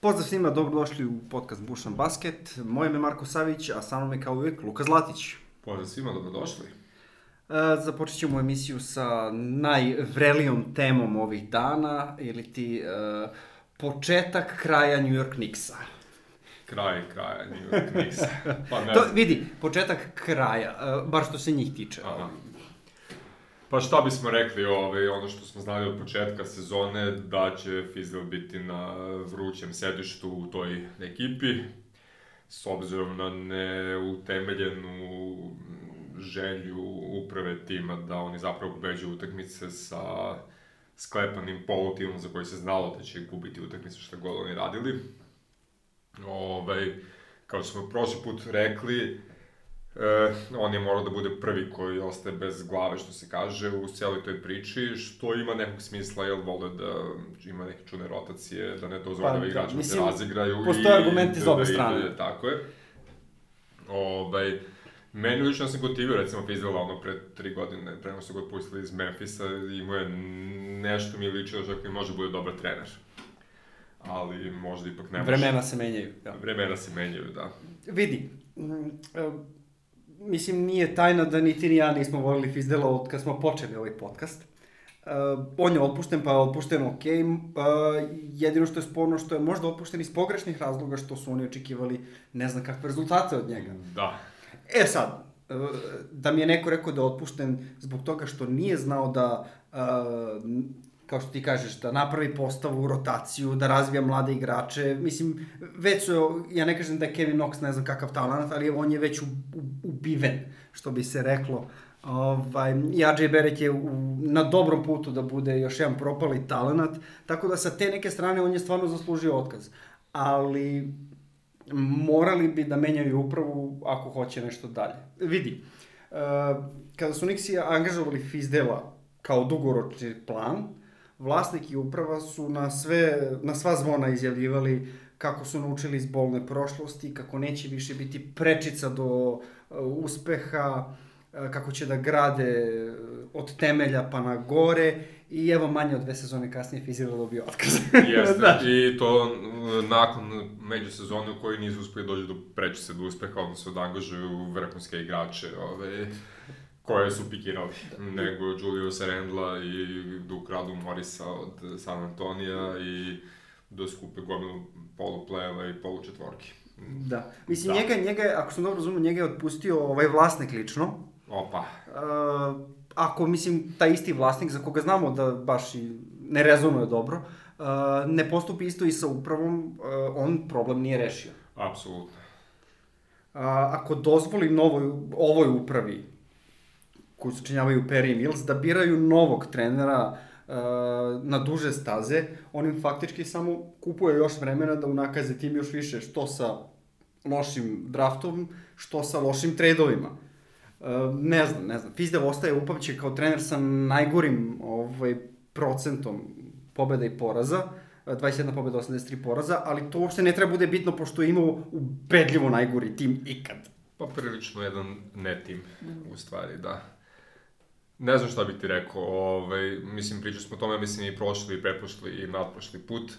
Pozdrav svima, dobrodošli u podcast Bušan Basket. Moje ime je Marko Savić, a sa mnom je kao uvijek Luka Zlatić. Pozdrav svima, dobrodošli. E, započet ćemo emisiju sa najvrelijom temom ovih dana, ili ti e, početak kraja New York Knicksa. Kraj, kraja New York Knicksa. Pa ne To, vidi, početak kraja, e, bar što se njih tiče. Aha. Pa šta bismo rekli, ovaj, ono što smo znali od početka sezone, da će Fizdale biti na vrućem sedištu u toj ekipi, s obzirom na neutemeljenu želju uprave tima da oni zapravo pobeđuju utakmice sa sklepanim polutimom za koji se znalo da će gubiti utakmice šta god oni radili. Ovaj, kao što smo prošli put rekli, E, on je morao da bude prvi koji ostaje bez glave, što se kaže, u cijeloj toj priči, što ima nekog smisla, jer vole da ima neke čudne rotacije, da ne dozvoljava Pa, pa, igračima da se razigraju. postoje argumenti da- obe da ide- strane. Tako je. Ovaj, meni lično sam gotivio, recimo, Fizdala, ono, pre tri godine, pre nego su ga otpustili iz Memphisa, imao je nešto mi ličio da čak i može da bude dobar trener. Ali možda ipak ne može. Vremena se menjaju. Da. Vremena se menjaju, da. Vidi, mm, e, mislim, nije tajna da ni ti ni ja nismo volili Fizdela od kad smo počeli ovaj podcast. Uh, on je otpušten, pa je otpušten ok. Uh, jedino što je sporno što je možda otpušten iz pogrešnih razloga što su oni očekivali ne znam kakve rezultate od njega. Da. E sad, uh, da mi je neko rekao da je otpušten zbog toga što nije znao da, uh, kao što ti kažeš, da napravi postavu, rotaciju, da razvija mlade igrače. Mislim, već su, ja ne kažem da je Kevin Knox ne znam kakav talent, ali on je već u, u, ubiven, što bi se reklo. Ovaj, I RJ Barrett je u, na dobrom putu da bude još jedan propali talent, tako da sa te neke strane on je stvarno zaslužio otkaz. Ali morali bi da menjaju upravu ako hoće nešto dalje. Vidi, uh, kada su Nixi angažovali Fizdela kao dugoročni plan, vlasnik i uprava su na, sve, na sva zvona izjavljivali kako su naučili iz bolne prošlosti, kako neće više biti prečica do uh, uspeha, uh, kako će da grade od temelja pa na gore i evo manje od dve sezone kasnije Fizdela dobio otkaz. Jeste, Znaš. i to m, nakon međusezone u kojoj nisu uspeli dođu do prečice do uspeha, odnosno da angažuju vrhunske igrače, ove, koje su pikirali, nego Juliusa Randla i da ukradu Morisa od San Antonija i da skupe gomilu polupleva i polučetvorki. Da. Mislim, Da. njega, njega, je, ako sam dobro razumio, njega je otpustio ovaj vlasnik lično. Opa, Uh, ako, mislim, taj isti vlasnik, za koga znamo da baš i ne rezonuje dobro, uh, ne postupi isto i sa upravom, uh, on problem nije rešio. apsolutno. A, ako dozvoli novoj, ovoj upravi, koju sačinjavaju Perry i Mills, da biraju novog trenera uh, na duže staze, on im faktički samo kupuje još vremena da unakaze tim još više, što sa lošim draftom, što sa lošim tradovima. Uh, ne znam, ne znam. Fizdel ostaje upamćen kao trener sa najgorim ovaj, procentom pobjeda i poraza, uh, 21 pobjeda, 83 poraza, ali to uopšte ne treba bude bitno pošto je imao ubedljivo najgori tim ikad. Pa prilično jedan ne tim, u stvari, da. Ne znam šta bih ti rekao, ovaj, mislim, pričali smo o tome, mislim, i prošli, i preprošli, i nadprošli put.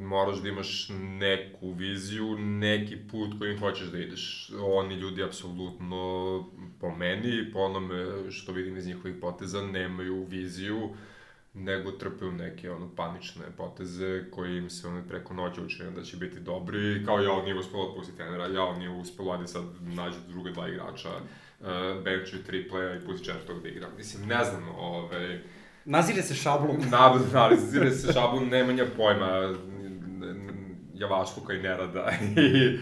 Moraš da imaš neku viziju, neki put kojim hoćeš da ideš. Oni ljudi, apsolutno, po meni, po onome što vidim iz njihovih poteza, nemaju viziju, nego trpaju neke ono panične poteze koji im se ono preko noći učine da će biti dobri, kao ja nije uspelo otpustiti trenera, ja nije uspelo, ajde sad nađe druga dva igrača, uh, benchu tri playa i pusti četvrtog da igra. Mislim, ne znam, ove, Nazire se šablom. analizira se šablon nemanja pojma, javašluka i nerada i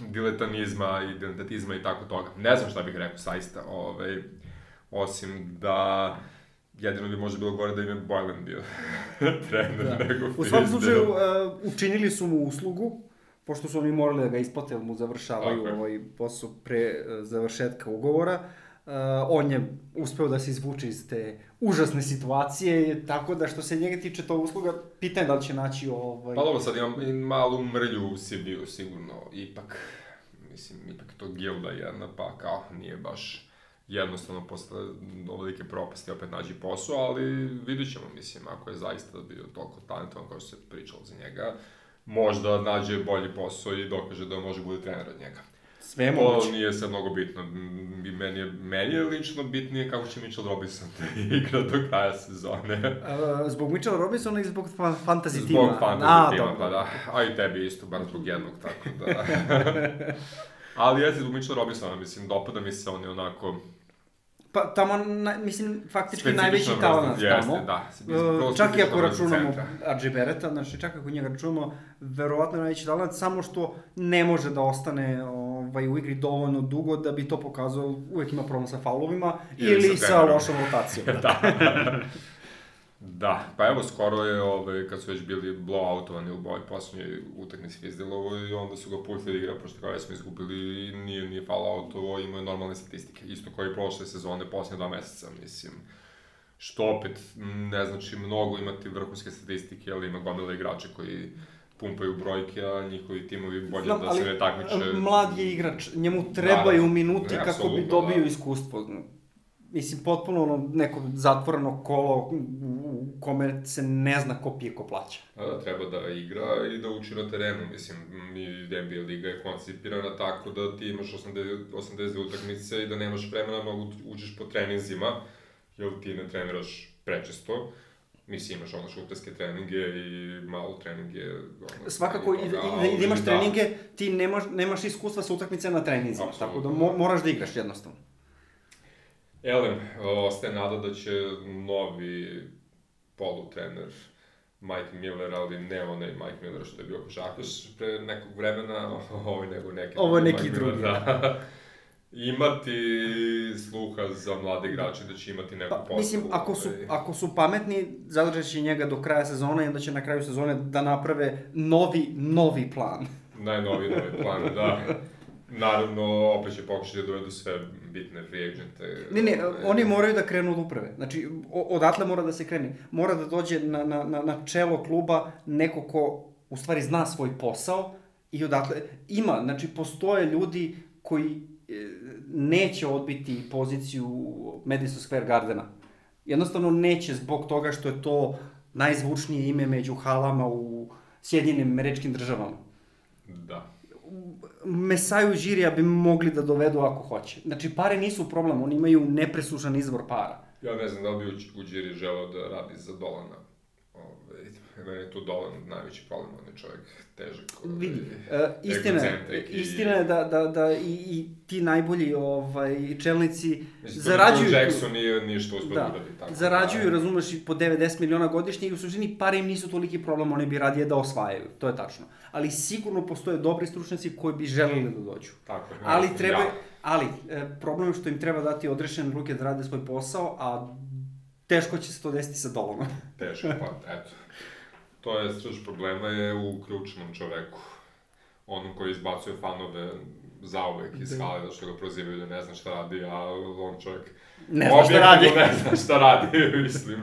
diletanizma i diletantizma i tako toga. Ne znam šta bih rekao, saista, ovaj, osim da jedino bi možda bilo gore da im je Boylan bio trener Da. nego U svakom slučaju, uh, učinili su mu uslugu, pošto su oni morali da ga isplate, jer mu završavaju je. ovaj posao pre uh, završetka ugovora. Uh, on je uspeo da se izvuče iz te užasne situacije, tako da što se njega tiče to usluga, pitanje da li će naći ovaj... Pa dobro, sad imam i malu mrlju u Sibiju, sigurno, ipak, mislim, ipak to gilda jedna, pa kao, nije baš jednostavno posle ovolike propasti opet nađi posao, ali vidit ćemo, mislim, ako je zaista bio toliko talentovan kao što se pričalo za njega, možda nađe bolji posao i dokaže da može bude trener od njega. Sve je To moguće. nije sad mnogo bitno. Meni je, meni je lično bitnije kako će Mitchell Robinson da igra do kraja sezone. Uh, zbog Mitchella Robinsona i zbog fa fantasy tima. Zbog fantasy A, tima, dobro. pa da. A i tebi isto, bar zbog jednog, tako da. Ali jeste zbog Mitchella Robinsona, mislim, dopada mi se on je onako... Pa tamo, na, mislim, faktički najveći talent jeste, tamo. da. Uh, čak i Specifična ako računamo Beretta, znači čak ako njega računamo, verovatno najveći talent, samo što ne može da ostane ovaj, u igri dovoljno dugo da bi to pokazao, uvek ima problem sa faulovima Ili ili, sa sa, lošom rotacijom. da. Da, pa evo, skoro je, ovaj, kad su već bili blowoutovani u ovoj posljednjoj utakmici Fizdelovo i onda su ga pustili da igra, pošto kao smo izgubili i nije, nije falloutovo, imao je normalne statistike. Isto kao i prošle sezone, posljednje dva meseca, mislim. Što opet ne znači mnogo imati vrhunske statistike, ali ima gomila igrača koji pumpaju brojke, a njihovi timovi bolje Znam, da se ne takmiče. Mlad je igrač, njemu trebaju Da, da. minuti Ne, kako bi dobio da. iskustvo. Mislim, potpuno ono neko zatvoreno kolo u kome se ne zna ko pije, ko plaća. A da, treba da igra i da uči na terenu, mislim, mi NBA liga je koncipirana tako da ti imaš 80, 82 utakmice i da nemaš vremena mnogo učiš po treninzima, jer ti ne treniraš prečesto. Mislim, imaš ono šuterske treninge i malo treninge. Ono, Svakako, i, i, da, i da imaš da. treninge, ti nemaš, nemaš iskustva sa utakmice na treninzima, Apsolutno. tako da mo, moraš da igraš jednostavno. Elem, ostaje nada da će novi polutrener Mike Miller, ali ne onaj Mike Miller što je bio košarkaš pre nekog vremena, ovaj nego neki Ovo neki Mike drugi, Miller, da. imati sluha za mlade igrače, da će imati neku Pa, postavu. mislim, ako su, ovaj. ako su pametni, zadržat će njega do kraja sezone i onda će na kraju sezone da naprave novi, novi plan. Najnoviji novi plan, da. Naravno, opet će pokušati da dovedu sve bitne free agente. Ne, ne, ovaj, oni moraju da krenu od uprave. Znači, odatle mora da se krene. Mora da dođe na, na, na, na čelo kluba neko ko u stvari zna svoj posao i odatle ima, znači postoje ljudi koji e, neće odbiti poziciju Madison Square Gardena. Jednostavno neće zbog toga što je to najzvučnije ime među halama u Sjedinjenim američkim državama. Da. Mesaju Žirija bi mogli da dovedu ako hoće. Znači, pare nisu problem, oni imaju nepresušan izvor para. Ja ne znam da li bi u- Uđiri želeo da radi za Dolana. Ove, meni je tu Dolan najveći problem, on je čovjek težak. Vidi, e, istina, je- istina je da, da, da i, i ti najbolji ovaj, čelnici Mislim, zarađuju... Phil Jackson nije ništa uspio da Da, uradi. Tako zarađuju, da, razumeš, i po 90 miliona godišnje i u suštini pare im nisu toliki problem, oni bi radije da osvajaju, to je tačno. Ali sigurno postoje dobri stručnjaci koji bi želeli da dođu. Tako je. Ali treba, Ja, ali e, problem je što im treba dati odrešene ruke da rade svoj posao, a teško će se to desiti sa Dolanom. teško, pa eto. To je srž problema je u ključnom čoveku. Onom koji izbacuje fanove zauvek iz Da. hale, da što ga prozivaju da ne zna šta radi, a on čovjek Ne zna šta radi. ne zna šta radi, mislim.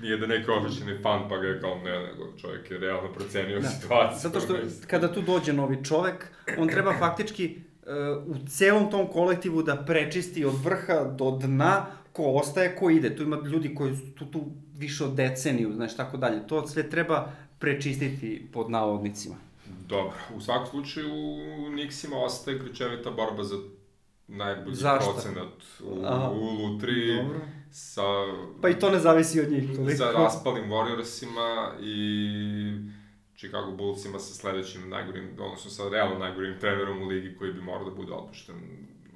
Nije da neki obični fan pa ga je kao ne, nego čovjek je realno procenio Da. situaciju. Zato što kada tu dođe novi čovek, on treba faktički e, u celom tom kolektivu da prečisti od vrha do dna ko ostaje, ko ide. Tu ima ljudi koji su tu, tu više od deceniju, znaš, tako dalje. To sve treba prečistiti pod navodnicima. Dobro, u svakom slučaju Nixima ostaje grčevita borba za najbolji Zašto? procenat u, Aha. u Lutri Dobro. sa, Pa i to ne zavisi od njih. Toliko. sa raspalim Warriorsima i Chicago Bullsima sa sledećim najgorim, odnosno sa realno najgorim trenerom u ligi koji bi morao da bude otpušten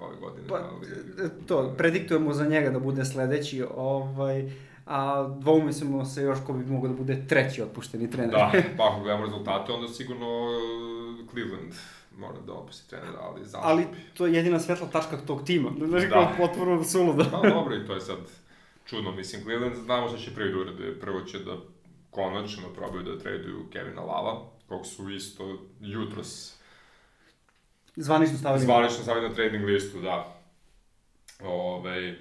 ove godine. Pa, ali, e, to, prediktujemo za njega da bude sledeći, ovaj, a dvoumislimo se još ko bi mogao da bude treći otpušteni trener. Da, pa ako gledamo rezultate, onda sigurno uh, Cleveland mora da opusti trenera, ali zašto Ali to je jedina svetla tačka tog tima. Znaš, Da. kao potpuno suludo. Pa dobro, i to je sad čudno. Mislim, Cleveland znamo šta će prvi da urade. Prvo će da konačno probaju da traduju Kevina Lava, kog su isto jutros Zvanično stavili. zvanično stavili na trading listu, da. Ove,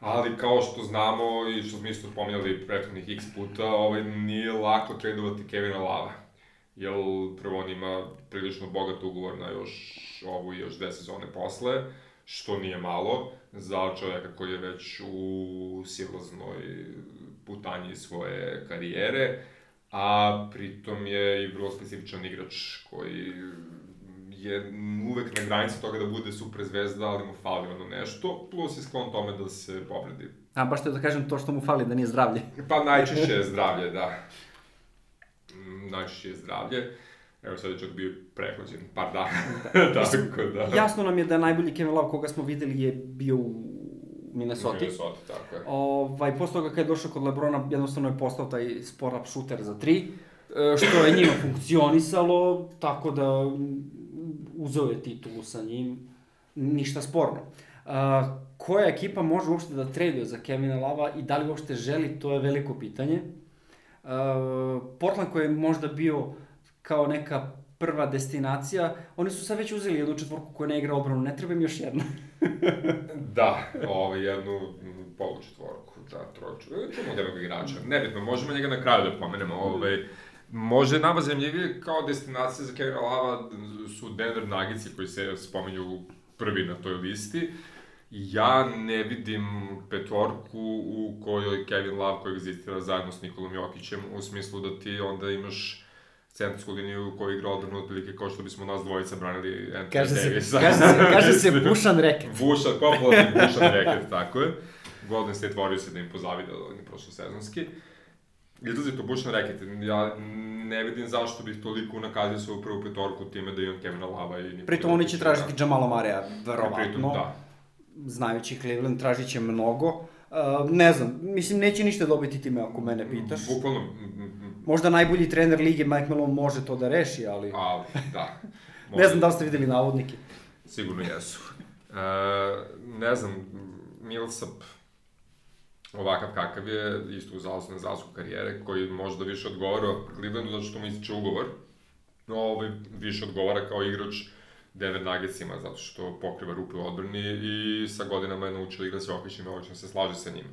ali kao što znamo i što smo isto pominjali prethodnih x puta, ovaj, nije lako tradovati Kevina Lava. Jer prvo on ima prilično bogat ugovor na još ovu i još dve sezone posle, što nije malo za čovjeka koji je već u silaznoj putanji svoje karijere. a pritom je i vrlo specifičan igrač koji je uvek na granici toga da bude super zvezda, ali mu fali ono nešto, plus je sklon tome da se povredi. A baš te da kažem to što mu fali, da nije zdravlje. Pa najčešće je zdravlje, da. Mm, Najčešće je zdravlje. Evo sad je čak bio prehlađen par dana. Da. Tako da. Jasno nam je da najbolji Kevin Love koga smo videli je bio u Minnesota. Minnesota, tako je. Ovaj, posle toga kad je došao kod Lebrona, jednostavno je postao taj sport-up shooter za tri, e, što je njima funkcionisalo, tako da uzeo je titulu sa njim, ništa sporno. Uh, koja ekipa može uopšte da traduje za Kevina Lava i da li uopšte želi, to je veliko pitanje. Uh, Portland koji je možda bio kao neka prva destinacija, oni su sad već uzeli jednu četvorku koja ne igra obranu, ne treba im još jedna. Da, ovaj, jednu mm, polu četvorku, da, troču. Ču modernog igrača. Nebitno, možemo njega na kraju da pomenemo. Ovaj, može nama zanimljivije kao destinacija za Kevina Lava su Denver Nuggetsi koji se spominju prvi na toj listi. Ja ne vidim petvorku u kojoj Kevin Love koji egzistira zajedno s Nikolom Jokićem, u smislu da ti onda imaš centarsku liniju koja igra odbranu otprilike kao što bismo nas dvojica branili Anthony Kaže se, Davisa. kaže se, kaže se bušan reket. Bušan, popularni bušan reket, tako je. Golden State Warriors je da im pozavide oni prošlo sezonski. Izlazi to bušan reket. Ja ne vidim zašto bih toliko unakazio svoju prvu petorku time da imam Kevina Lava i Pritom oni će tražiti Jamala Mareja, Pritom, verovatno. da. Znajući Cleveland, tražit će mnogo. Uh, ne znam, mislim, neće ništa dobiti time ako mene pitaš. Bukvalno, Možda najbolji trener lige Mike Malone može to da reši, ali... ali, da. Ne znam da li ste videli navodnike. Sigurno jesu. E, ne znam, Millsap, ovakav kakav je, isto u zalasku na zalasku karijere, koji možda više odgovara Clevelandu zato što mu ističe ugovor, no ovaj više odgovara kao igrač Denver Nuggetsima, zato što pokriva rupe u odbrani i sa godinama je naučio igra s Jokićem i obično se slaže sa njim.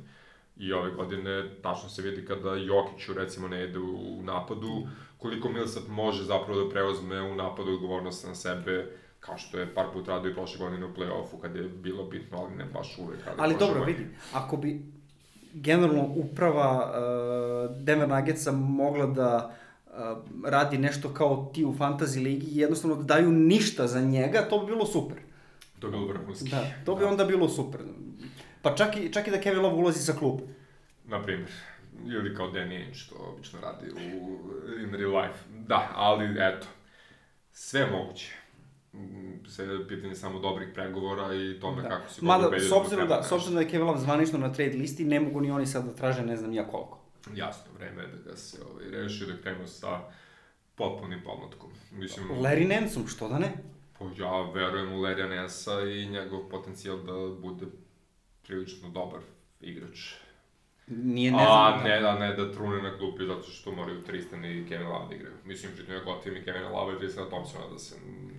I ove godine tačno se vidi kada Jokiću recimo ne ide u napadu, koliko Millsap može zapravo da preuzme u napadu odgovornost na sebe, kao što je par puta radio i prošle godine u play-offu kad je bilo bitno, ali ne baš uvek. Ali, dobro, vidi, ako bi generalno uprava uh, Denver Nuggetsa mogla da uh, radi nešto kao ti u fantasy ligi i jednostavno da daju ništa za njega, to bi bilo super. To je bilo vrhunski. Da, to bi onda bilo super. Pa čak i, čak i da Kevin Love ulazi sa kluba. Na primjer. Ili kao Danny Ainge, što obično radi u in real life. Da, ali eto, sve moguće. Je pitanje samo dobrih pregovora i tome Da. kako si ga Mada, s obzirom da, s obzirom da je Kevin Love zvanično na trade listi, ne mogu ni oni sad da traže ne znam ja koliko. Jasno, vreme je da ga se ovaj, reši, da krenu sa potpunim pomlatkom. Mislim, Larry Nansom, što da ne? pa ja verujem u Larry Nessa i njegov potencijal da bude prilično dobar igrač. Nije ne A znam. ne, da, ne da trune na klupi zato što moraju Tristan i Kevin Love da igraju. Mislim, pritom ja gotivim i Kevin Love i Tristana Thompsona da se,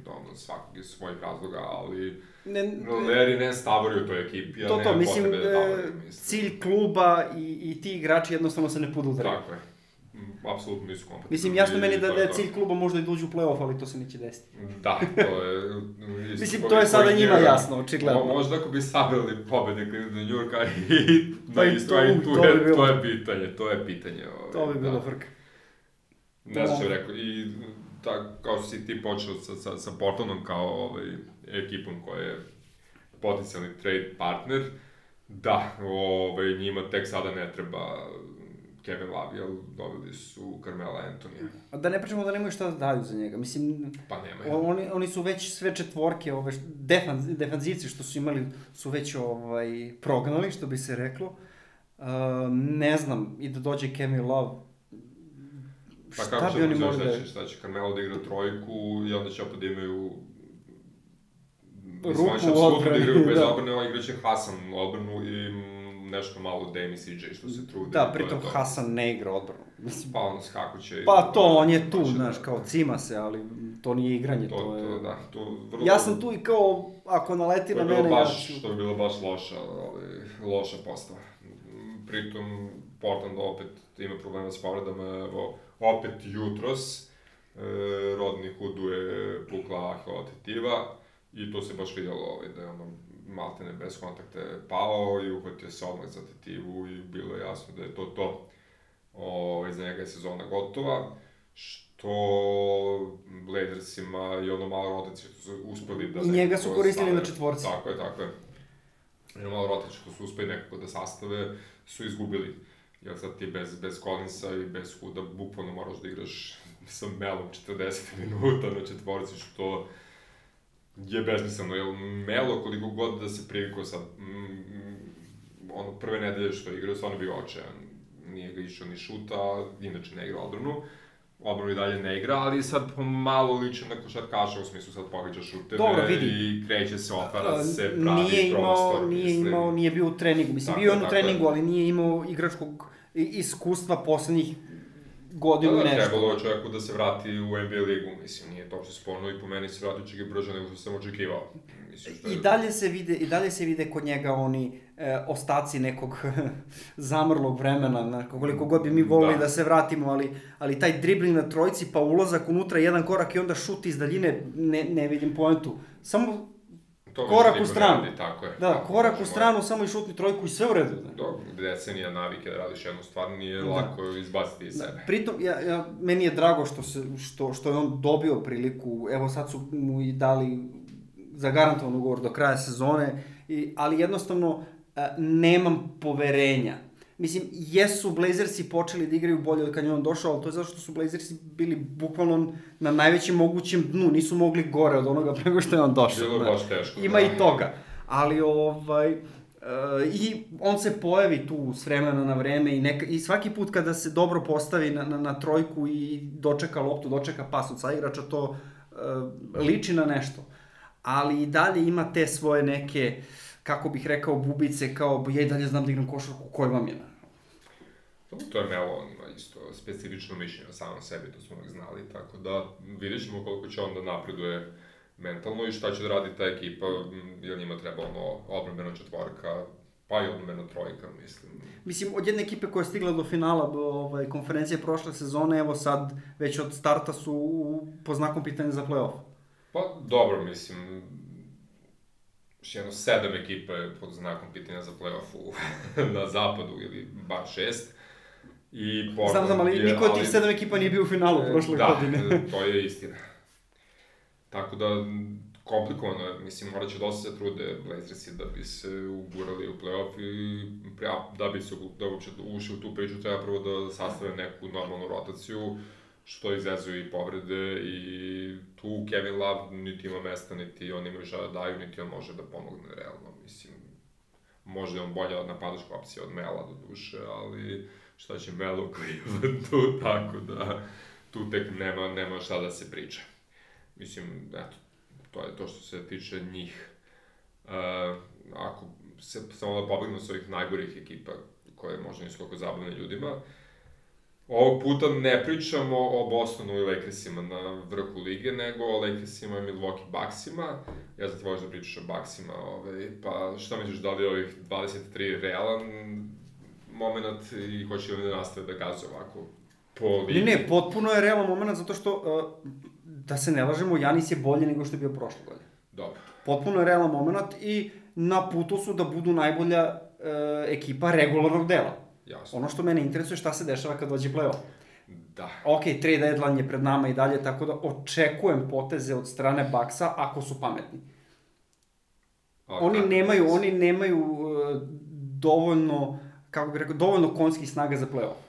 da ono, svakog iz svojih razloga, ali ne, Larry ne stavori u toj ekipi, a To, nema to, mislim, potrebe da e, stavori, mislim. cilj kluba i, i ti igrači jednostavno se ne podudaraju. Tako je. Mm, Apsolutno nisu kompatibilni. Mislim, jasno meni da, da je to. cilj kluba možda i da uđu u play-off, ali to se neće desiti. Da, to je... Mislim, to je sada njima jasno, očigledno. Mo- Možda ako bi sabili pobede Cleveland New Yorka i Pa na i isto, to- i tu to je, bilo- to je pitanje, to je pitanje. Ovaj, To bi bilo da. frka. Ne znam što rekao, i ta, kao si ti počeo sa, sa, sa Portlandom kao ovaj, ekipom koja je potencijalni trade partner, da, ovaj, njima tek sada ne treba Kevin Love, jer dobili su Carmela Antonija. A da ne pričamo da nemaju šta da daju za njega. Mislim, Pa nema o- oni, oni su već sve četvorke, ove, š- defan, defanzivci što su imali, su već ovaj, prognali, što bi se reklo. Uh, ne znam, i da dođe Kevin Love, Pa šta kako bi oni mogli da... šta će, šta će Carmelo da igra trojku i onda će opet da imaju Rupu Mislim, će u apsolutno da igraju bez da. igraće Hasan u odbranu i nešto malo Dame i CJ što se trude. Da, pritom to. Hasan ne igra odbranu. Mislim, Pa on skakuće. Pa to, on je tu, Pa znaš, da- kao cima se, ali to nije igranje, To, to, je... to, da, to vrlo... Ja sam tu i kao, ako naleti na mene, ja baš, ću... to je bilo baš loša, ovaj, loša postava. Pritom, Portland opet ima problema s povredama, evo, opet jutros, e, Rodney Hoodu je pukla tetiva i to se baš vidjelo ovaj, da je ono maltene bez kontakte pao i uhvatio se odmah za tetivu i bilo je jasno da je to to. ovaj, za njega je sezona gotova, što Blazersima i ono malo rotacije što su uspeli da... I njega su koristili stave. na četvorci. Tako je, tako je. I ono malo rotacije što su uspeli nekako da sastave, su izgubili. Jer sad ti bez, bez Collinsa i bez Huda bukvalno moraš da igraš sa Melom 40 minuta na četvorci, što je besmisleno, jer Melo koliko god da se privikao sad, mm, ono prve nedelje što je igrao, stvarno bio očajan. Nije ga išao ni šuta, inače ne igra odbranu. Odbranu i dalje ne igra, ali sad pomalo liče na košarkaša, u smislu sad pogađa šuteve Dobro, vidi. i kreće se, otvara se, pravi nije imao, prostor. nije mislim. imao, nije bio u treningu. Mislim, Tako bio je, on u treningu, ali nije imao igračkog iskustva poslednjih godinu Da, i da, nešto. trebalo je čovjeku da se vrati u NBA ligu, mislim, nije to uopšte sporno i po meni se vrati čega brže nego što sam očekivao. Mislim, što je... I dalje se vide, i dalje se vide kod njega oni e, ostaci nekog zamrlog vremena, na koliko god bi mi volili da. Da. da se vratimo, ali, ali taj dribling na trojci, pa ulazak unutra, jedan korak i onda šut iz daljine, ne, ne vidim poentu. Samo, To korak u stranu. radi, tako je. da, Tako, korak u znači, stranu, samo i šutni trojku i sve u redu. Da. Dobro, decenija navike da radiš jednu stvar nije Da. lako izbaciti iz sebe. Pritom, ja, ja, meni je drago što, se, što, što je on dobio priliku, evo sad su mu i dali zagarantovan ugovor do kraja sezone, i, ali jednostavno a, nemam poverenja. Mislim, jesu Blazersi počeli da igraju bolje od kad je on došao, ali to je zato što su Blazersi bili bukvalno na najvećem mogućem dnu, nisu mogli gore od onoga prego što je on došao. Bilo znaš. baš teško. Ima da. i toga. Ali ovaj, e, i on se pojavi tu s vremena na vreme i, neka, i svaki put kada se dobro postavi na, na, na trojku i dočeka loptu, dočeka pas od saigrača, to e, liči na nešto. Ali i dalje ima te svoje neke, kako bih rekao, bubice, kao ja i dalje znam da igram košarku, koji vam je? To, je Melo, on ima isto specifično mišljenje o samom sebi, to smo uvijek znali, tako da vidjet ćemo koliko će on da napreduje mentalno i šta će da radi ta ekipa, m, jer njima treba ono odbrambena četvorka, pa i odbrambena trojka, mislim. Mislim, od jedne ekipe koja je stigla do finala ovaj, konferencije prošle sezone, evo sad već od starta su u, po znakom pitanja za playoff. Pa dobro, mislim, još jedno sedam ekipa je pod znakom pitanja za play-off u, na zapadu ili bar šest. I Portland Znam, znam, ali je- niko od tih sedam ekipa nije bio u finalu E, prošle da, godine. to je istina. Tako da, komplikovano je, mislim, morat će dosta se trude Blazersi da bi se ugurali u play-off i da bi se da uopće ušli u tu priču treba prvo da sastave neku normalnu rotaciju, što izazuje i povrede i tu Kevin Love niti ima mesta, niti on ima šta da daju, niti on može da pomogne realno, mislim. Možda je on bolja napadačka opcija od Mela do duše, ali šta će Melo Clevelandu, tako da tu tek nema, nema šta da se priča. Mislim, eto, to je to što se tiče njih. Uh, ako se samo da pobegnu s ovih najgorih ekipa, koje možda nisu toliko zabavne ljudima, Ovog puta ne pričamo o Bostonu i Lakersima na vrhu lige, nego o Lakersima i Milwaukee Bucksima. Ja znam ti voliš da pričaš o Bucksima, ovaj, pa šta misliš da li ovih 23 realan moment i hoće li da nastave da gaze ovako po ligi? Ne, ne, potpuno je realan moment zato što, uh, da se ne lažemo, Janis je bolji nego što je bio prošle godine. Dobro. Potpuno je realan moment i na putu su da budu najbolja uh, ekipa regularnog dela. Jasno. Ono što mene interesuje šta se dešava kad dođe play-off. Da. Ok, trade deadline je pred nama i dalje, tako da očekujem poteze od strane Baksa ako su pametni. A, Oni nemaju, oni nemaju uh, dovoljno, kako bih rekao, dovoljno konskih snaga za play-off.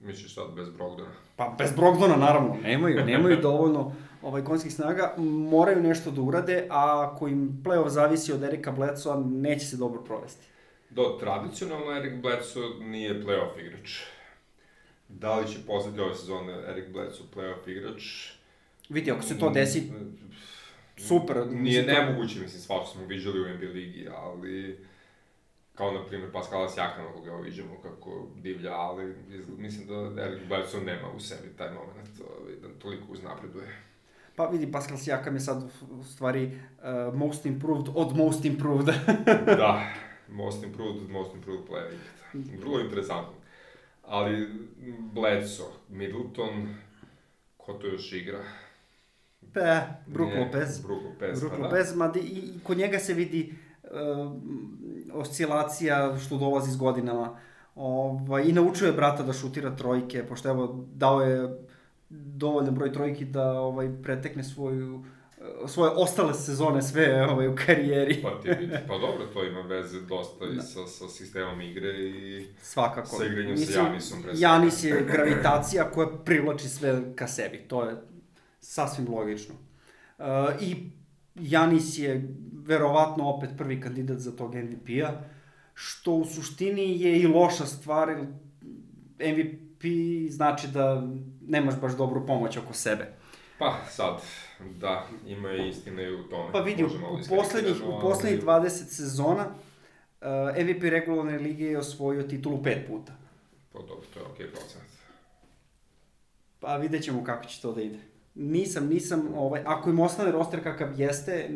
Misliš sad bez Brogdona? Pa bez Brogdona naravno, nemaju, nemaju dovoljno ovaj konskih snaga, moraju nešto da urade, a ako im play-off zavisi od Erika Bledsoa, neće se dobro provesti. Do, tradicionalno Eric Bledsoe nije playoff igrač. Da li će postati ove sezone Eric Bledsoe playoff igrač? Vidi, ako se to desi, super. Nije mislim, nemoguće, mislim, svašta smo viđali u NBA ligi, ali kao na primjer Pascala Sjakana koga evo viđamo kako divlja, ali mislim da Eric Bledsoe nema u sebi taj moment, ovaj, da toliko uznapreduje. Pa vidi, Pascal Siakam je sad u stvari uh, most improved od most improved. da, most improved, most improved player. Vrlo interesantno. Ali Bledsoe, Middleton, ko to još igra? Pe, Brook Nije, Lopez. Brook Lopez, Brook pa da. Lopez, mada i, i kod njega se vidi uh, oscilacija što dolazi s godinama. Ovaj, I naučio je brata da šutira trojke, pošto evo dao je dovoljan broj trojki da ovaj pretekne svoju svoje ostale sezone sve ovaj, u karijeri. Pa ti pa dobro, to ima veze dosta da. i sa, sa sistemom igre i Svakako. sa igranjem Mislim, sa Janisom. Pre Janis je gravitacija koja privlači sve ka sebi, to je sasvim logično. Uh, I Janis je verovatno opet prvi kandidat za tog MVP-a, što u suštini je i loša stvar, MVP znači da nemaš baš dobru pomoć oko sebe. Pa sad, da, ima istine i u tome. Pa vidi, u, u poslednjih, u poslednjih 20 sezona uh, MVP regularne lige je osvojio titulu pet puta. Pa dobro, to je okej okay procenat. Pa vidjet ćemo kako će to da ide. Nisam, nisam, ovaj, ako im ostane roster kakav jeste,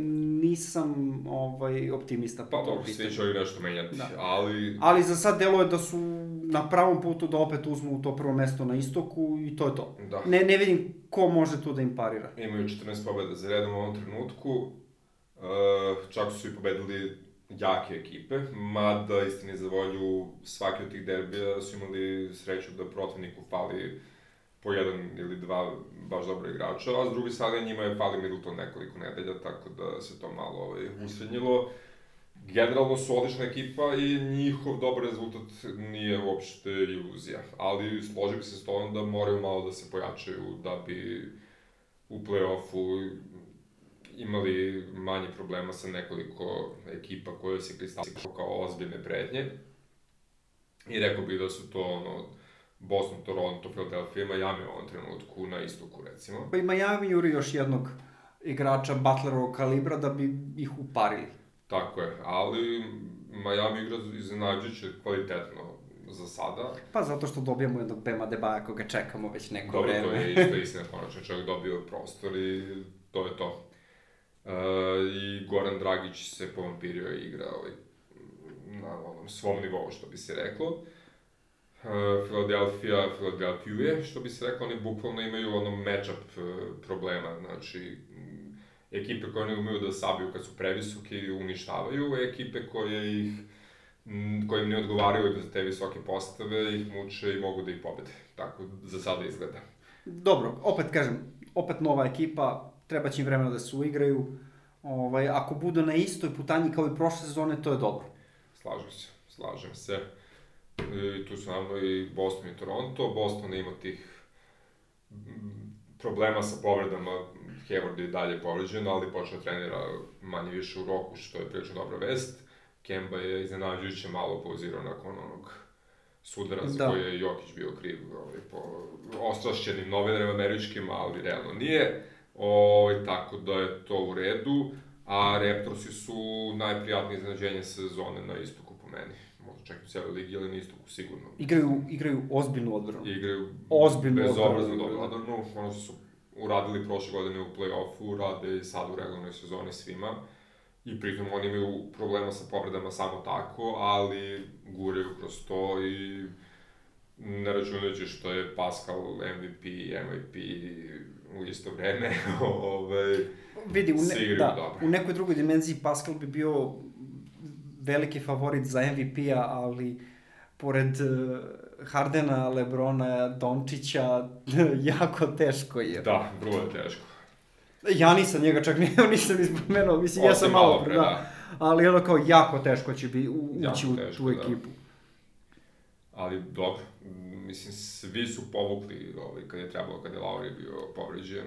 nisam ovaj, optimista. Pa dobro, svi će ovih nešto menjati, da. ali... Ali za sad deluje da su na pravom putu da opet uzmu to prvo mesto na istoku i to je to. Da. Ne, ne vidim ko može tu da im parira. Imaju 14 pobjeda za redom u ovom trenutku, uh, čak su i pobedili jake ekipe, mada istini za volju svaki od tih derbija su imali sreću da protivniku fali po jedan ili dva baš dobra igrača, a s druge strane njima je fali Middleton nekoliko nedelja, tako da se to malo ovaj, usrednjilo. Generalno su odlična ekipa i njihov dobar rezultat nije uopšte iluzija, ali složio bi se s tom da moraju malo da se pojačaju da bi u play-offu imali manje problema sa nekoliko ekipa koje se kristalizuju kao ozbiljne prednje. I rekao bih da su to ono, Boston, Toronto, Philadelphia, Miami u ovom trenutku na istoku, recimo. Pa i Miami juri još jednog igrača Butlerovog kalibra da bi ih uparili. Tako je, ali Miami igra iznenađujuće kvalitetno za sada. Pa zato što dobijamo jednog Bema Debaja koga čekamo već neko Dobro, vreme. Dobro, to je isto istina, konačno čovjek dobio prostor i to je to. Uh, I Goran Dragić se povampirio i igra ovaj, na onom svom nivou, što bi se reklo. Uh, Philadelphia, Philadelphia, što bi se rekao, oni bukvalno imaju ono matchup uh, problema, znači ekipe koje ne umeju da sabiju kad su previsoki i uništavaju, ekipe koje ih koje im ne odgovaraju za te visoke postave, ih muče i mogu da ih pobede. Tako za sada izgleda. Dobro, opet kažem, opet nova ekipa, treba će im vremena da se uigraju. Ovaj, ako budu na istoj putanji kao i prošle sezone, to je dobro. Slažem se, slažem se. I tu su naravno i Boston i Toronto. Boston ima tih problema sa povredama, Hayward je dalje povređen, ali počeo da trenira manje više u roku, što je prilično dobra vest. Kemba je iznenađujuće malo pauzirao nakon onog sudara za da. koji je Jokić bio kriv ovaj, po ostrašćenim novinarima američkim, ali realno nije. Ovaj, tako da je to u redu, a Raptorsi su najprijatnije iznenađenje sezone na istoku po meni čak i u cijeloj ligi, ali na istoku sigurno. Igraju, igraju ozbiljnu odbranu. Igraju ozbiljnu bezobrazno dobru odbranu. Ono su uradili prošle godine u play-offu, rade i sad u regularnoj sezoni svima. I pritom oni imaju problema sa povredama samo tako, ali guraju kroz to i ne računajući što je Pascal MVP, MVP u isto vreme, ovaj, Vidi, u, ne, da, dobro. u nekoj drugoj dimenziji Pascal bi bio veliki favorit za MVP-a, ali pored uh, Hardena, Lebrona, Dončića, jako teško je. Da, vrlo je teško. Ja nisam njega čak nije, nisam ispomenuo, mislim, ja sam malo pre, da. da. Ali ono kao jako teško će bi ući u teško, tu da. ekipu. Da. Ali dobro, mislim, svi su povukli ovaj, kad je trebalo, kad je Lauri bio povređen,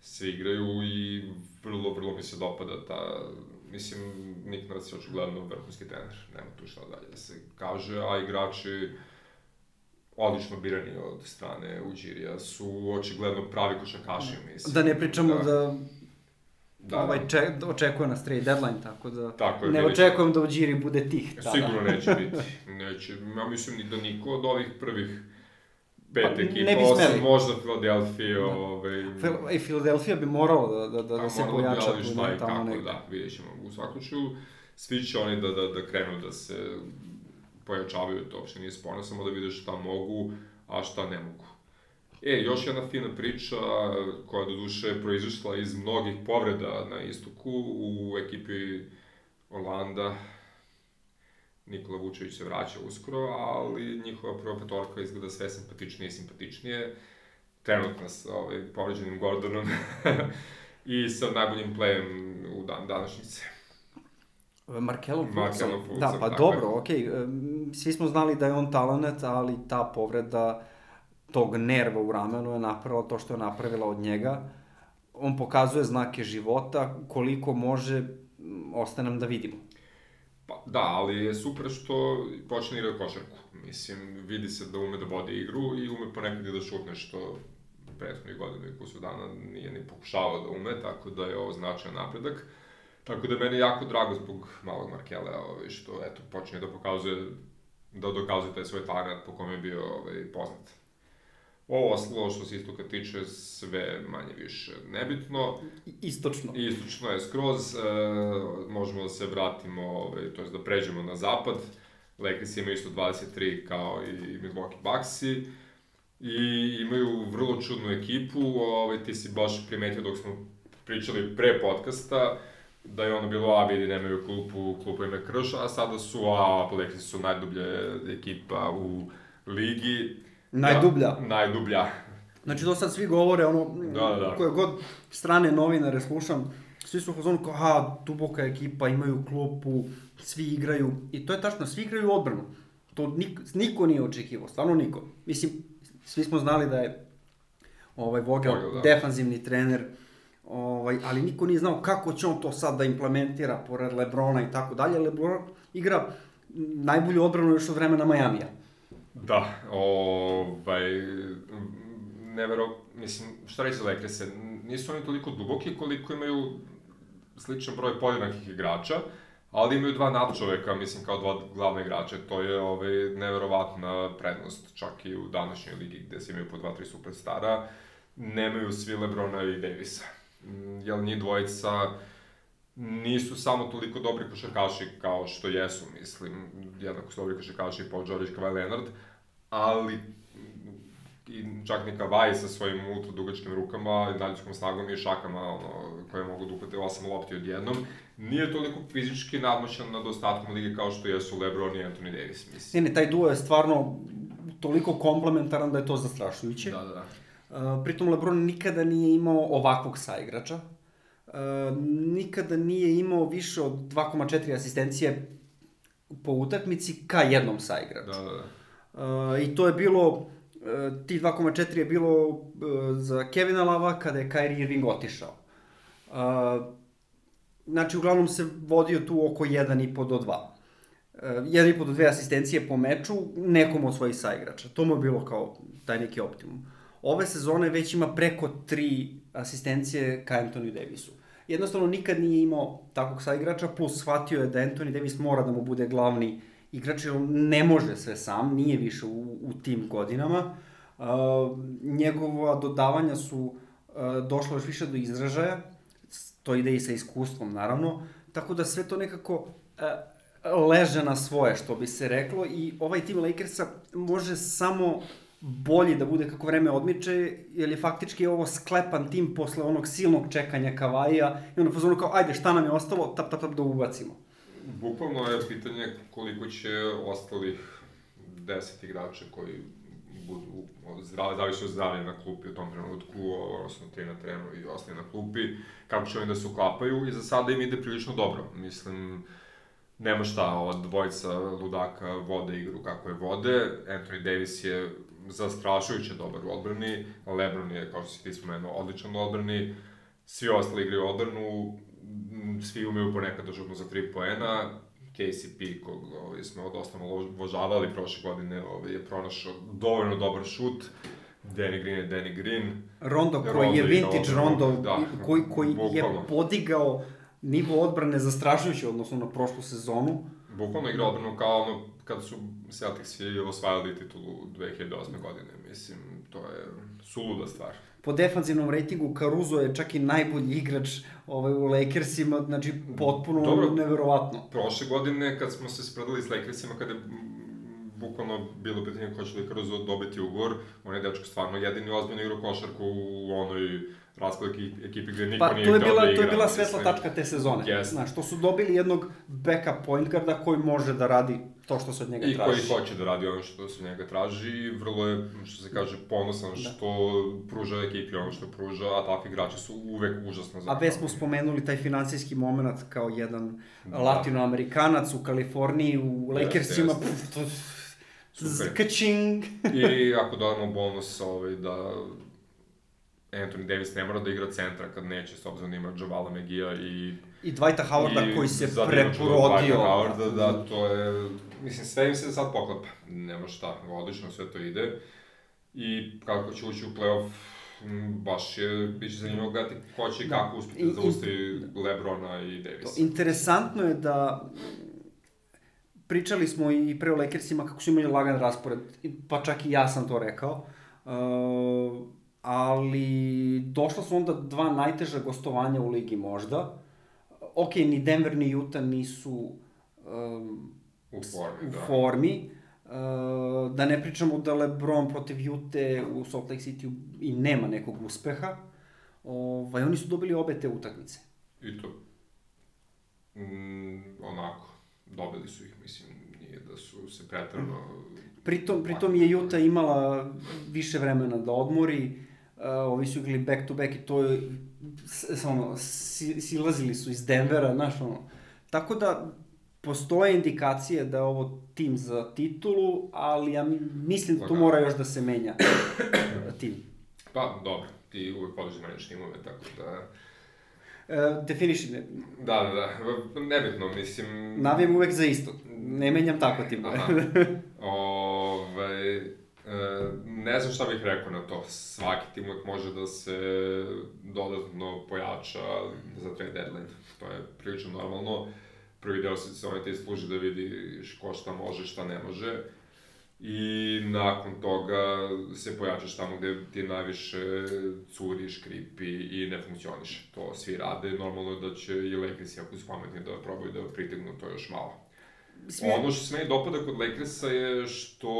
svi igraju i vrlo, vrlo mi se dopada ta mislim, Nick Nurse je očigledno vrhunski trener, nema tu šta dalje da se kaže, a igrači odlično birani od strane Uđirija su očigledno pravi košakaši, mislim. Da ne pričamo da, da Da, ovaj da. če, očekuje nas trade deadline, tako da tako je, ne očekujem da Uđiri bude tih tada. Sigurno neće biti. Neće. Ja mislim ni da niko od ovih prvih pet pa, ekipa, osim možda Philadelphia, da. ovaj... I Philadelphia bi moralo da, da, da, da se pojača. Da, šta i kako, nekako. da, vidjet ćemo. U svakom ču, svi će oni da, da, da krenu da se pojačavaju, to uopšte nije sporno, samo da vide šta mogu, a šta ne mogu. E, još jedna fina priča koja do duše proizašla iz mnogih povreda na istoku u ekipi Orlanda, Nikola Vučević se vraća uskoro, ali njihova prva petorka izgleda sve simpatičnije i simpatičnije. Trenutno sa ovaj, povređenim Gordonom i sa najboljim plejem u dan današnjice. Markelom Fulcom. Da, pa tako dobro, okej. em, Svi smo znali da je on talenat, ali ta povreda tog nerva u ramenu je napravila to što je napravila od njega. On pokazuje znake života, koliko može, ostaje nam da vidimo. Pa, da, ali je super što počne igra košarku. Mislim, vidi se da ume da vodi igru i ume ponekad i da šutne, što prethodnih godina i kusu dana nije ni pokušavao da ume, tako da je ovo značajan napredak. Tako da je meni jako drago zbog malog Markele, ovaj, što eto, počinje da pokazuje, da dokazuje taj svoj talent po kome je bio ovaj, poznat. Ovo ostalo što se istoka tiče sve manje više nebitno. Istočno. Istočno je skroz, e, možemo da se vratimo, ovaj, to je da pređemo na zapad. Lakers imaju isto 23 kao i Milwaukee Bucksi. I imaju vrlo čudnu ekipu, ovaj, ti si baš primetio dok smo pričali pre podcasta, da je ono bilo, a vidi, nemaju klupu, klupa im je krš, a sada su, a Lakers su najdublja ekipa u ligi. Najdublja. Da, najdublja. Znači, to sad svi govore, ono, Da, da, da. koje god strane novinare slušam, svi su u fazonu kao, ha, duboka ekipa, imaju klupu, svi igraju, i to je tačno, svi igraju odbranu. To nik, niko nije očekivao, stvarno niko. Mislim, svi smo znali da je ovaj Vogel, Vogel, da. defanzivni trener, ovaj, ali niko nije znao kako će on to sad da implementira pored Lebrona i tako dalje. Lebron igra najbolju odbranu još od vremena Majamija. Da, ovaj, nevero, mislim, šta reći za Lakerse, nisu oni toliko duboki koliko imaju sličan broj podjednakih igrača, ali imaju dva nadčoveka, mislim, kao dva glavne igrače, to je ovaj, neverovatna prednost, čak i u današnjoj ligi gde se imaju po dva, tri superstara, nemaju svi Lebrona i Davisa. Mm, Jel njih dvojica nisu samo toliko dobri košarkaši kao što jesu, mislim, jednako su dobri košarkaši Paul George i Kawhi Leonard, ali i čak ni Kawhi sa svojim ultra dugačkim rukama, daljinskom snagom i šakama ono, koje mogu da uhvate 8 lopti odjednom, nije toliko fizički nadmoćan nad ostatkom lige kao što jesu LeBron i Anthony Davis, mislim. Ne, ne, taj duo je stvarno toliko komplementaran da je to zastrašujuće. Da, da, da. Uh, pritom Lebron nikada nije imao ovakvog saigrača. Uh, nikada nije imao više od 2,4 asistencije po utakmici ka jednom saigraču. Da, da, da. I to je bilo, uh, ti 2,4 je bilo uh, za Kevina Lava kada je Kyrie Irving otišao. Znači, uglavnom se vodio tu oko 1,5 do 2. Uh, 1,5 do 2 asistencije po meču nekom od svojih saigrača. To mu je bilo kao taj neki optimum. Ove sezone već ima preko 3 asistencije ka Anthony Davisu. Jednostavno nikad nije imao takvog saigrača, plus shvatio je da Anthony Davis mora da mu bude glavni igrač, ne može sve sam, nije više u, u tim godinama. Uh, njegova dodavanja su uh, došla još više do izražaja, to ide i sa iskustvom naravno, tako da sve to nekako uh, leže na svoje, što bi se reklo, i ovaj tim Lakersa može samo bolji da bude kako vreme odmiče, jer je faktički ovo sklepan tim posle onog silnog čekanja Kavaja i onda fazonu kao, ajde, šta nam je ostalo, tap, tap, tap, da ubacimo. Bukvalno je pitanje koliko će ostalih 10 igrača koji budu zdravi, zavisi od zdravlja na klupi u tom trenutku, odnosno tri na trenu i ostali na klupi, kako će oni da se uklapaju i za sada im ide prilično dobro. Mislim, nema šta, ova dvojica ludaka vode igru kako je vode. Anthony Davis je zastrašujuće dobar u odbrani, Lebron je, kao što si ti spomenuo, odličan u odbrani, svi ostali igraju odbranu, svi umeju ponekad da šutnu za 3 poena, KCP, kog ovaj, smo dosta malo obožavali prošle godine, ovaj, je pronašao dovoljno dobar šut, Danny Green je Danny Green, Rondo koji Rondo je vintage Rondo, da, koji, koji je bukvalno. podigao nivo odbrane zastrašujuće odnosno na prošlu sezonu. Bukvalno igra odbranu kao ono kad su Celticsi osvajali titulu 2008. godine, mislim, to je suluda stvar. Po defanzivnom rejtingu Caruso je čak i najbolji igrač ovaj, u Lakersima, znači potpuno Dobro. neverovatno. Prošle godine kad smo se spredali s Lakersima, kada je bukvalno bilo pitanje ko će li Caruso dobiti ugovor, on je dečko stvarno jedini ozbiljno igrao košarku u onoj raskoj ekipi gde niko Pa nije to je hteo bila, da igra. to je bila svetla tačka te sezone. Jeste. Znaš, to su dobili jednog backup point guarda koji može da radi to što se od njega I traži. koji hoće da radi ono što se od njega traži i vrlo je, što se kaže, ponosan što pruža ekipi ono što pruža, a takvi igrači su uvek užasno A već smo spomenuli taj finansijski moment kao jedan Da. latinoamerikanac u Kaliforniji, u Lakersima, jeste. pff, to, Super. kačing. I ako dodamo bonus ovaj, da Anthony Davis ne mora da igra centra kad neće, s obzirom da ima Javala Megija i I Dwighta Howarda I koji se preporodio. Dwighta Howarda, da, to je, mislim, sve im se sad poklapa. Nema šta, odlično sve to ide. I kako će ući u playoff, baš je, bit će zanimljivo gledati ko će i Da. kako uspiti da zaustavi Lebrona i Davisa. Interesantno je da pričali smo i pre o Lakersima kako su imali lagan raspored, pa čak i ja sam to rekao. Uh, ali došla su onda dva najteža gostovanja u ligi možda. Ok, ni Denver ni Utah nisu um, U formi, u da. formi. Uh, da ne pričamo da LeBron protiv Jute u Salt Lake City i nema nekog uspeha. Ovaj, oni su dobili obe te utakmice. I to, mm, onako, dobili su ih, mislim, nije da su se pretrano... Pritom, pritom je Juta imala više vremena da odmori, uh, ovi su igrali back to back i to je, s, s- ono, si, silazili su iz Denvera, znaš, ono. Tako da, postoje indikacije da je ovo tim za titulu, ali ja mi- mislim da tu mora još da se menja uh, tim. Pa, dobro, ti uvek voliš da menjaš timove, tako da... Uh, definiši, ne, Da, da, da, nebitno, mislim... navijam uvek za isto, ne menjam tako timove. Aha. E, ne znam šta bih rekao na to. Svaki tim uvek može da se dodatno pojača za trade deadline. To je prilično normalno. Prvi deo sezone te služi da vidiš ko šta može, šta ne može. I nakon toga se pojačaš tamo gde ti najviše curi, škripi i ne funkcioniše. To svi rade. Normalno je da će i Lakersi, ako su pametni, da probaju da pritegnu to još malo. Svi- Ono što se meni dopada kod Lakersa je što,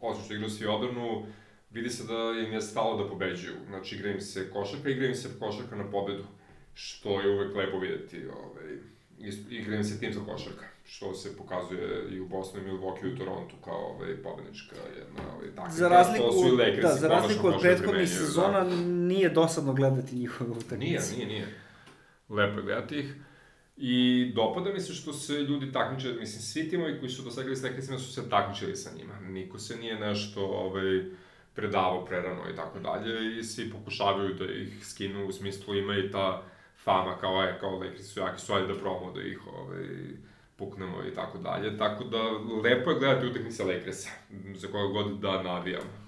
osim što igraju svi odbranu, vidi se da im je stalo da pobeđuju. Znači, igra im se košarka, igra im se košarka na pobedu, što je uvek lepo videti. Ovaj, igra im se timska košarka, što se pokazuje i u Bosnu, i Milwaukee, i u Torontu kao ovaj, pobednička jedna ovaj, taktika. Za razliku, su i Lakersi, da, za razliku od da prethodnih primenjuju, sezona nije dosadno gledati njihove Nije, utakmice. nije, nije. Lepo je gledati ih. I dopada mi se što se ljudi takmiče, mislim, svi timovi koji su do sada igrali s Lakersima su se takmičili sa njima. Niko se nije nešto ovaj, predavao prerano i tako dalje i svi pokušavaju da ih skinu u smislu ima i ta fama kao je, kao Lakersi su jaki su, ajde da probamo da ih ovaj, puknemo i tako dalje. Tako da, lepo je gledati utakmice Lakersa, za koga god da navijam.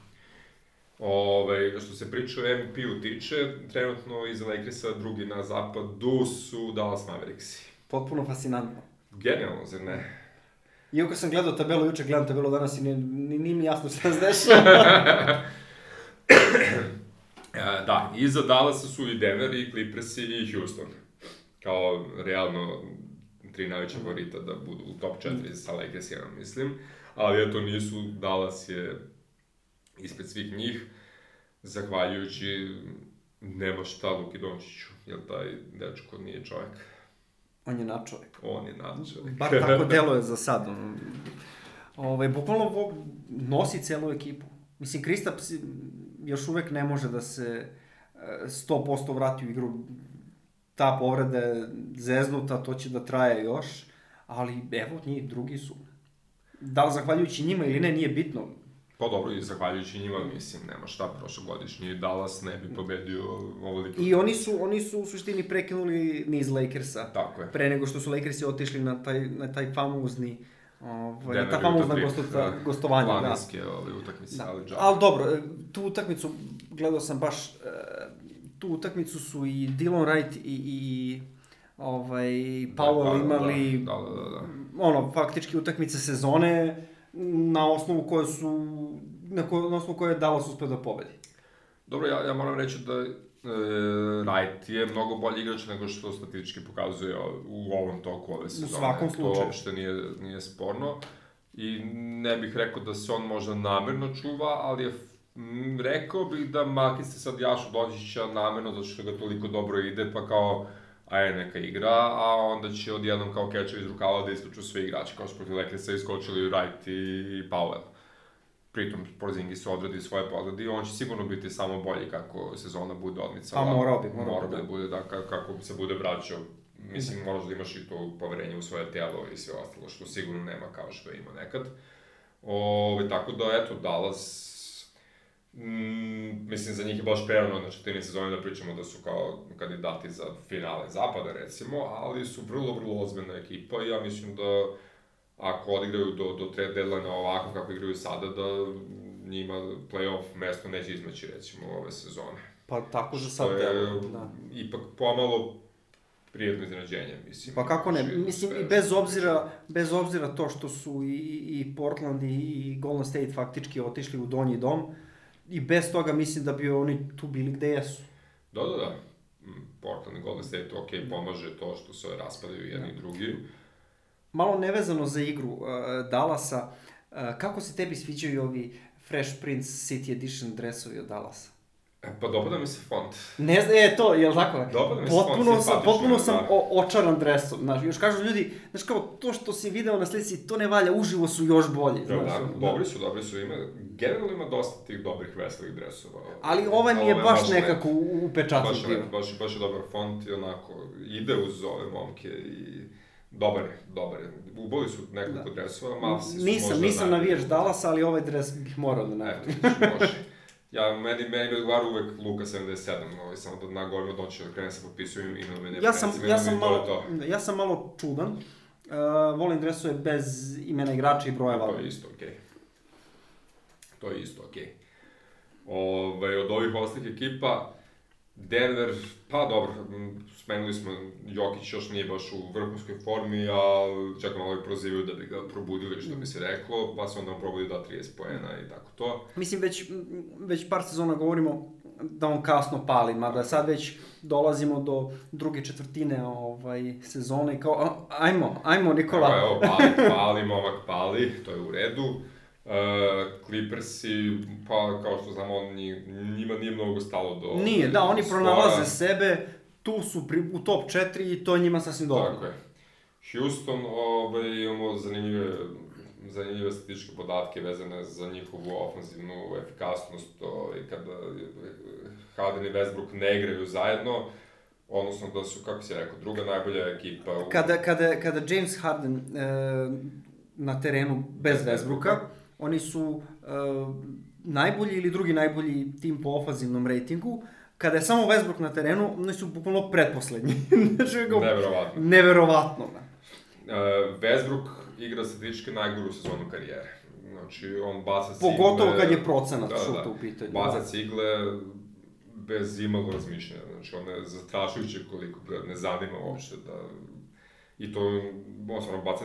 Ove, što se priča o MVP-u tiče, trenutno iza Lakersa drugi na zapadu su Dallas Mavericksi. Potpuno fascinantno. Genijalno, zar ne? Iako sam gledao tabelu juče, gledam tabelu danas i nije, nije, nije mi jasno šta se dešava. E, da, iza Dallasa su i Denver, i Clippers i Houston. Kao realno tri najveća favorita da budu u top 4 sa Lakersima, mislim. Ali eto, nisu, Dallas je ispred svih njih, zahvaljujući nema šta Luki Dončiću, jer taj dečko nije čovjek. On je načovek. On je nadčovjek. Bar tako deluje za sad. Ove, bukvalno vo, nosi celu ekipu. Mislim, Kristaps još uvek ne može da se e, 100% vrati u igru. Ta povreda je zeznuta, to će da traje još. Ali evo, njih drugi su. Da li zahvaljujući njima ili ne, nije bitno. Pa dobro, i zahvaljujući njima, mislim, nema šta, prošlogodišnji Dallas ne bi pobedio ovoliko. I oni su, oni su u suštini prekinuli niz Lakersa. Tako je. Pre nego što su Lakersi otišli na taj, na taj famozni Ovaj, Denver ta famozna Utah gosto, trip, da. gostovanja, da. Planinske ove utakmice, Da. ali džabe. Ali dobro, e, tu utakmicu, gledao sam baš, e, tu utakmicu su i Dylan Wright i, i ovaj, Powell Da, imali, Da, da, da, da. ono, faktički utakmice sezone, na osnovu koje su, na, ko, na osnovu koje je Dallas uspeo da pobedi. Dobro, ja, ja moram reći da e, Wright je mnogo bolji igrač nego što statistički pokazuje u ovom toku ove sezone. svakom To slučaju. uopšte nije, nije sporno. I ne bih rekao da se on možda namerno čuva, ali je m, rekao bih da makiste sad Jašu Dođića namerno zato što ga toliko dobro ide, pa kao je neka igra, a onda će odjednom kao kečev iz rukava da iskoču svi igrači, kao što protiv Lakersa iskočili Wright i Powell. Pritom, Porzingis odradi svoje pogledi, on će sigurno biti samo bolji kako sezona bude odmicala. Pa morao bi, morao, morao bi bi, da bude, da, ka- kako se bude vraćao. Mislim, moraš da imaš i to poverenje u svoje telo i sve ostalo, što sigurno nema kao što je imao nekad. Ove, tako da, eto, Dallas, mm, mislim, za njih je baš prerano na četiri sezone da pričamo da su kao kandidati za finale zapada, recimo, ali su vrlo, vrlo ozbiljna ekipa i ja mislim da ako odigraju do, do trade deadline ovako kako igraju sada, da njima playoff mesto neće izmeći, recimo, ove sezone. Pa tako za sad je deluje, da. ipak pomalo prijetno iznenađenje, mislim. Pa kako ne, Znači, mislim i bez obzira, bez obzira to što su i, i Portland i, i Golden State faktički otišli u donji dom, i bez toga mislim da bi oni tu bili gde jesu. Da, da, da. Mm, Portland i Golden State, ok, pomaže to što se raspadaju jedni i drugi. Malo nevezano za igru uh, Dallasa, uh, kako se tebi sviđaju ovi Fresh Prince City Edition dresovi od Dallasa? E, pa dopada mi se font. Ne znam, e, to, jel tako? Dopada mi se potpuno font, sam, simpatično potpuno je, sam da. o, očaran dresom, znaš, još kažu ljudi, znaš kao, to što si video na slici, to ne valja, uživo su još bolji, Da, znaš. da, ono, dobri su, dobri su, ima, generalno ima dosta tih dobrih veselih dresova. Ali ovaj mi je baš nekako u- upečatljiv Baš, je baš, baš je dobar font i onako, ide uz ove momke i dobar je, dobar je. Uboli su nekoliko dresova, Mavsi su Nisam, možda nisam najbolji. navijač Dallasa, ali ovaj dres bih morao da Eto, napravim. vidiš, može. Ja, meni, meni bi odgovarao uvek Luka 77, ovaj, samo da na govorim od noći da krenem se potpisujem imenove Ja sam, ja sam malo, to. ja sam malo čudan. Uh, volim dresove bez imena igrača i brojeva. To je isto okej. To je isto okej. Ove, od ovih ostalih ekipa, Denver, pa dobro, m, smenili smo, Jokić još nije baš u vrhunskoj formi, a čak malo i prozivaju da bi ga probudili, što bi se reklo, pa se onda on probudi da 30 poena i tako to. Mislim, već, već par sezona govorimo da on kasno pali, mada sad već dolazimo do druge četvrtine ovaj, sezone i kao, ajmo, ajmo Nikola. Evo, evo, pali, pali, momak pali, to je u redu. Uh, Clippersi, pa kao što znamo, on njih, njima nije mnogo stalo do... Nije, da, oni pronalaze sebe, tu su pri, u top 4 i to njima sasvim dovoljno. Tako je. Houston, ovaj, imamo zanimljive, zanimljive statističke podatke vezane za njihovu ofenzivnu efikasnost, ovaj, kada Harden i Westbrook ne igraju zajedno, odnosno da su, kako si rekao, druga najbolja ekipa u... Kada, kada, kada James Harden e, na terenu bez Westbrooka, oni su e, najbolji ili drugi najbolji tim po ofanzivnom rejtingu. Kada je samo Westbrook na terenu, oni su bukvalno pretposlednji. znači, kao, Neverovatno. Neverovatno. da. Uh, Westbrook igra statistički najgoru sezonu karijere. Znači, on baca cigle... Pogotovo kad je procenat Da, da, šuta da. u pitanju. Baca cigle bez imalo razmišljanja. Znači, ono je zastrašujuće koliko ne zanima uopšte da... I to, on stvarno baca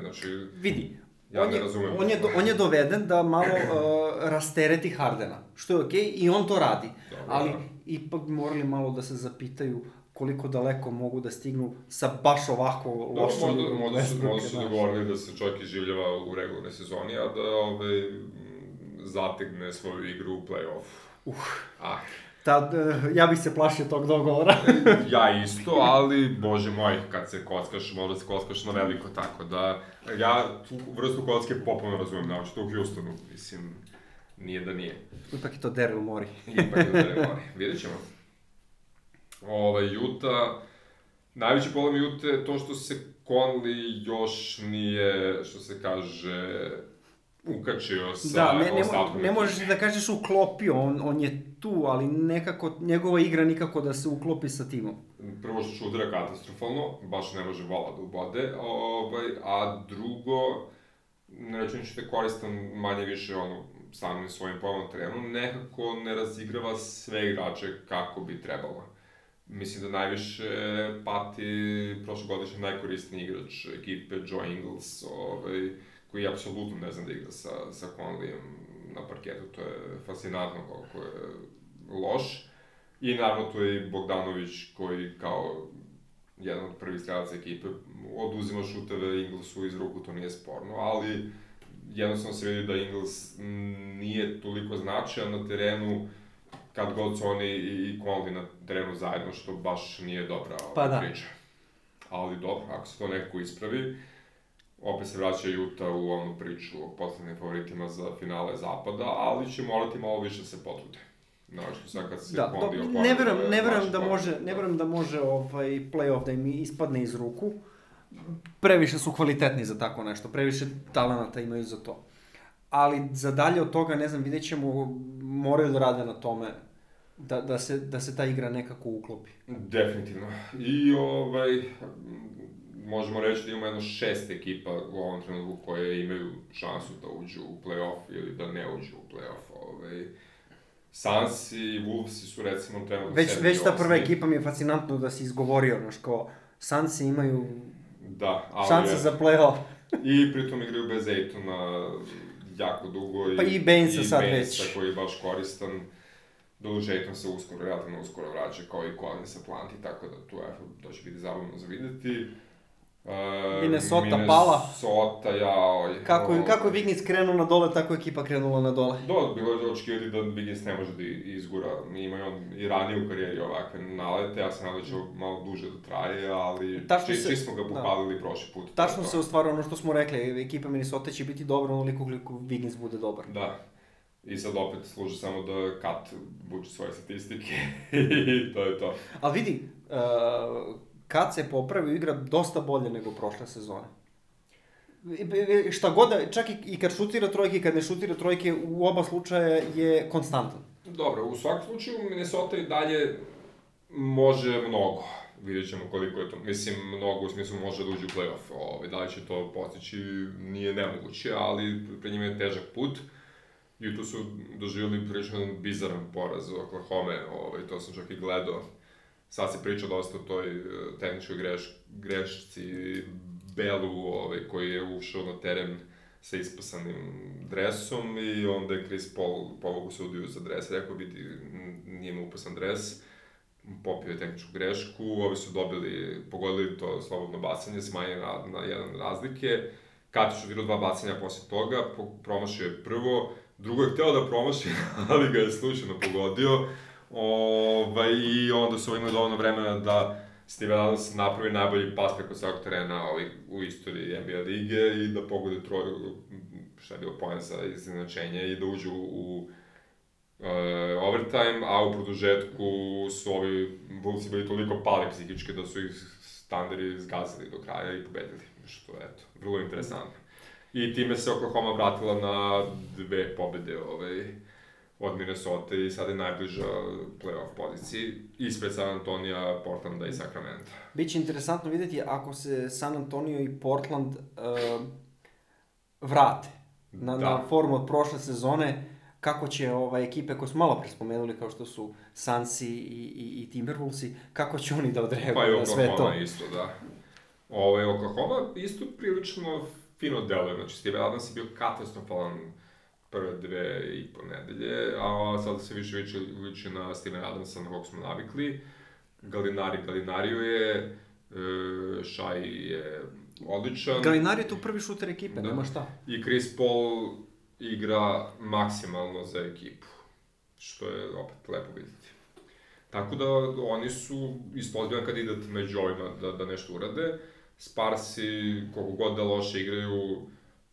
znači... Vidi, Ja on, ne je, razumem. on, je, do- on je doveden da malo uh, rastereti Hardena, što je okej i on to radi. Dobro, ali da. ipak morali malo da se zapitaju koliko daleko mogu da stignu sa baš ovako Dobro, lošom možda, igrom možda, su, možda su dogovorili da se čovjek iživljava u regularnoj sezoni, a da ove, m, zategne svoju igru u play-off. Uh. Ah, Tad, uh, ja bih se plašio tog dogovora. ja isto, ali, bože moj, kad se kockaš, možda se kockaš na veliko, tako da, ja tu vrstu kocke potpuno razumem, naočito u Houstonu, mislim, nije da nije. ipak je to Daryl Morey. Ipak je da ne mori. Vidjet ćemo. Ovaj, Juta, najveći problem Jute je to što se Conley još nije, što se kaže, ukačio sa Da, ne, ne, ne možeš da kažeš uklopio, on, on je tu, ali nekako, njegova igra nikako da se uklopi sa timom. Prvo što šutira katastrofalno, baš ne može vola da ubode, ovaj, a drugo, ne računajući da koristan manje više ono, samim svojim pojavom na terenu, nekako ne razigrava sve igrače kako bi trebalo. Mislim da najviše pati prošlogodišnji najkorisniji igrač ekipe, Joe Ingles, ovaj, koji apsolutno ne znam da igra sa, sa Conleyem na parketu, to je fascinantno koliko je loš. I naravno tu je i Bogdanović koji kao jedan od prvih strelaca ekipe oduzima šuteve Inglesu iz ruku, to nije sporno, ali jednostavno se vidi da Ingles nije toliko značajan na terenu kad god su oni i Conley na terenu zajedno, što baš nije dobra pa da. priča. Ali dobro, ako se to nekako ispravi, opet se vraća Juta u onu priču o poslednjim favoritima za finale zapada, ali će morati malo više se potrude. Znaš, sad kad se da, do, ne verujem, ne verujem da može, ne verujem da može ovaj play-off da im ispadne iz ruku. Previše su kvalitetni za tako nešto, previše talenata imaju za to. Ali za dalje od toga, ne znam, vidjet ćemo, moraju da rade na tome da, da, se, da se ta igra nekako uklopi. Definitivno. I ovaj, možemo reći da imamo jedno šest ekipa u ovom trenutku koje imaju šansu da uđu u play-off ili da ne uđu u play-off. Ovaj, Suns i Wolves su recimo trenutno Već, već ta prva ekipa mi je fascinantno da si izgovorio, znaš, kao Suns imaju da, ali šanse za play-off. I pritom igraju bez Ejtona jako dugo. Pa i Bainsa sad već. Bainsa koji je baš koristan. Duže Ejton se uskoro, relativno uskoro vraća kao i Collins sa planti, tako da tu je, to će biti zabavno za videti. Uh, Minnesota, Minnesota pala. Minnesota, ja... Kako, no, kako je Vignis krenuo na dole, tako je ekipa krenula na dole. Da, bilo je očekivati da Vignis ne može da izgura. Ima on i ranije u karijeri ovakve nalete, ja se nadam da će malo duže da traje, ali či, se, či smo ga pohvalili da. prošli put. Tačno se ostvarilo ono što smo rekli, ekipa Minnesota će biti dobra onoliko koliko Vignis bude dobar. Da. I sad opet služi samo da Kat buče svoje statistike i to je to. Ali vidi, uh, kad se popravi, igra dosta bolje nego prošle sezone. Šta god da, čak i, kad šutira trojke i kad ne šutira trojke, u oba slučaja je konstantan. Dobro, u svakom slučaju Minnesota i dalje može mnogo. Vidjet ćemo koliko je to, mislim, mnogo u smislu može da uđe u playoff. Ove, ovaj, da li će to postići, nije nemoguće, ali pred njima je težak put. I tu su doživjeli prilično bizaran poraz Oklahoma, ovaj, to sam čak i gledao sad se priča dosta o toj e, tehničkoj greš, grešci Belu ovaj, koji je ušao na teren sa ispasanim dresom i onda je Chris Paul povogu sudiju za dres, rekao vidi nije mu upasan dres, popio je tehničku grešku, ovi su dobili, pogodili to slobodno bacanje, smanjene na, na jedan razlike, Katić odirao dva bacanja posle toga, promašio je prvo, drugo je hteo da promaši, ali ga je slučajno pogodio, Ovaj, I onda su imali dovoljno vremena da Steven Adams napravi najbolji pas preko celog terena ovaj, u istoriji NBA lige i da pogode troju, šta je bilo poen za iznenačenje i da uđu u uh, overtime, a u produžetku su ovi Wolvesi bili toliko pali psihički da su ih standardi zgazili do kraja i pobedili, što je, eto, vrlo interesantno. I time se Oklahoma vratila na dve pobede ovaj, od Minnesota i sada je najbliža playoff poziciji ispred San Antonija, Portlanda i Sacramento. Biće interesantno videti ako se San Antonio i Portland uh, vrate na, da. na formu od prošle sezone, kako će ovaj, ekipe koje smo malo pre spomenuli, kao što su Sansi i, i, i Timberwolvesi, kako će oni da odreaguju pa na sve to? Pa i isto, da. Ovaj, Oklahoma isto prilično fino deluje, znači Steve Adams je bio katastrofalan prve dve i po nedelje, a sada se više više liči na Steven Adamsa na kog smo navikli. Galinari Galinario je, e, Šaj je odličan. Galinari je tu prvi šuter ekipe, da. nema šta. I Chris Paul igra maksimalno za ekipu, što je opet lepo videti. Tako da oni su ispozbiljan kandidat među ovima da, da nešto urade. Sparsi, koliko god da loše igraju,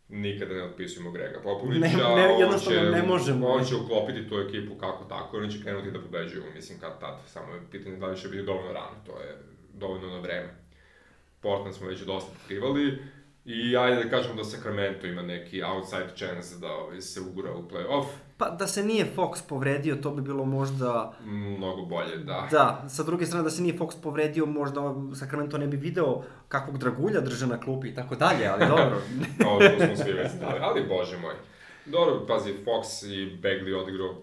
nikada ne otpisujemo Grega Popovića. Ne, ne, jednostavno će, ne možemo. On će uklopiti tu ekipu kako tako, oni će krenuti da pobeđuju, mislim, kad tad. Samo je pitanje da li će biti dovoljno rano, to je dovoljno na vreme. Portland smo već dosta pokrivali i ajde da kažemo da Sacramento ima neki outside chance da ovaj, se ugura u play-off. Pa da se nije Fox povredio, to bi bilo možda... Mnogo bolje, da. Da, sa druge strane da se nije Fox povredio, možda Sacramento ne bi video kakvog dragulja drže na klupi i tako dalje, ali dobro. Ovo smo svi već znali, ali bože moj. Dobro, pazi, Fox i Bagley odigrao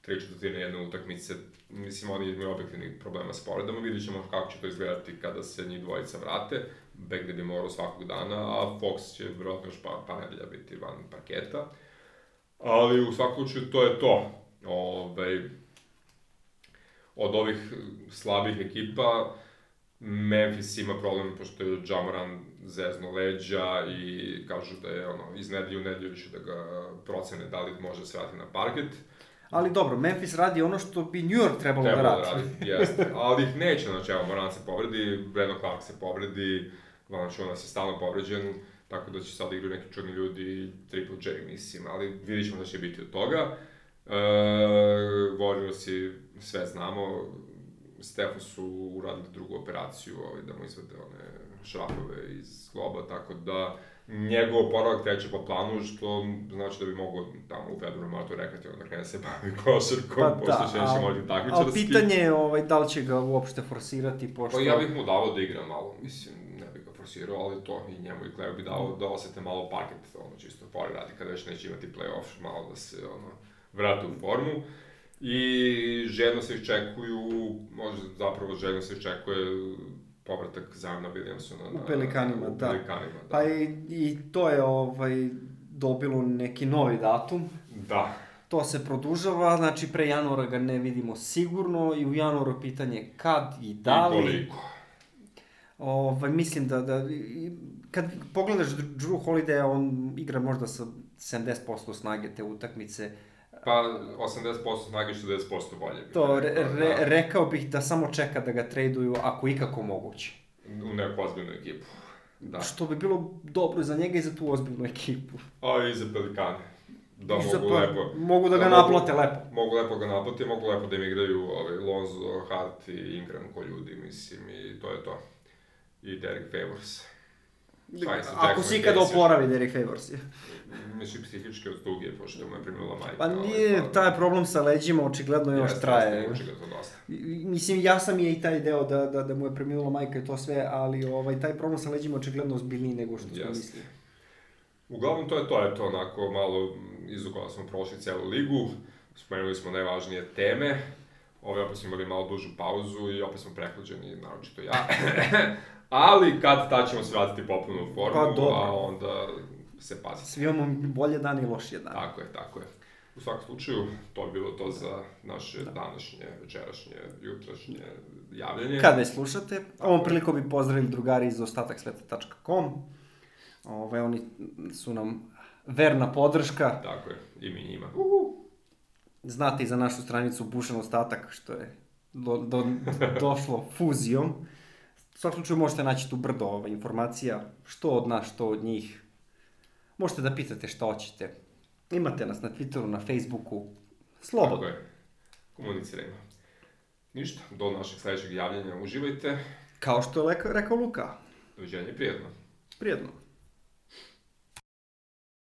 tri četvrtine jedne utakmice. Mislim, oni imaju objektivnih problema s povredama, vidit ćemo kako će to izgledati kada se njih dvojica vrate. Bagley bi morao svakog dana, a Fox će vjerojatno još pa, pa nedelja biti van parketa. Ali u svakom slučaju to je to. Ove, ovaj, od ovih slabih ekipa, Memphis ima problem pošto je Jamoran zezno leđa i kažu da je ono, iz nedelje u nedelju će da ga procene da li može se vrati na parket. Ali dobro, Memphis radi ono što bi New York trebalo Treba da da radi. radi, jeste. Ali ih neće, znači evo, Moran se povredi, Brandon Clark se povredi, Valanciunas je stalno povređen, tako da će sad igrati neki čudni ljudi, Triple J mislim, ali vidit ćemo da će biti od toga. E, Warriorsi, sve znamo, Stefu su uradili drugu operaciju, ovaj, da mu izvade one šrafove iz globa, tako da njegov oporavak teče po planu, što znači da bi mogao tamo u februaru martu rekati onda krene se bavi košarkom, Pa pošto da, će neće al- moći Ali takmičarski. pitanje je ovaj, da li će ga uopšte forsirati, pošto... Pa ja bih mu dao da igra malo, mislim, forsirao, ali to i njemu i Kleo bi dao da osete malo parket, ono, čisto fora radi, kada već neće imati play-off, malo da se, ono, vrate u formu. I željno se iščekuju, možda zapravo željno se iščekuje povratak Zajona Williamsona na... U Pelikanima, u da. Pelikanima, da. Pa i, i to je ovaj, dobilo neki novi datum. Da, To se produžava, znači pre januara ga ne vidimo sigurno i u januaru pitanje kad i da i li. koliko. Ovaj, mislim da, da kad pogledaš Drew Holiday, on igra možda sa 70% snage te utakmice. Pa 80% snage, 40% bolje. To re, rekao, re, da. rekao bih da samo čeka da ga traduju ako ikako moguće. U neku ozbiljnu ekipu. Da. Što bi bilo dobro za njega i za tu ozbiljnu ekipu. A i za Pelikane. Da I za mogu pa- lepo. Mogu da ga mogu- naplate lepo. Mogu lepo ga naplati, mogu lepo da im igraju ovaj, Lonzo, Hart i Ingram ko ljudi, mislim, i to je to. I Derek Favors. Sa Ako si ikada oporavi Derek Favors. Mislim, psihički od tuge, pošto mu je preminula majka. Pa ovaj, nije, pa- taj problem sa leđima očigledno još Jeste, traje. jeste, očigledno dosta. Mislim, ja sam je i taj deo da, da, da mu je preminula majka i to sve, ali ovaj, taj problem sa leđima očigledno ozbiljniji nego što smo mislili. Uglavnom, to je to, eto, onako, malo izukala smo prošli celu ligu, spomenuli smo najvažnije teme, ove opet smo imali malo dužu pauzu i opet smo prehlađeni, naročito ja. Ali kad tad ćemo se vratiti potpuno u formu, Pa, dobro. a onda se paziti. Svi imamo bolje dane i lošije dane. Tako je, tako je. U svakom slučaju, to je bilo to za naše današnje, večerašnje, jutrašnje javljanje. Kad već slušate, ovom prilikom bi pozdravili drugari iz ostataksveta.com. Ove, oni su nam verna podrška. Tako je, i mi njima. Znate i za našu stranicu Bušan ostatak, što je do, do, došlo fuzijom. U svakom slučaju možete naći tu brdo ova, informacija, što od nas, što od njih. Možete da pitate šta hoćete. Imate nas na Twitteru, na Facebooku. Tako Slobodno. je, komunicirajmo. Ništa, do našeg sledećeg javljanja uživajte. Kao što je rekao Luka. Doviđenja i prijetno. Prijedno.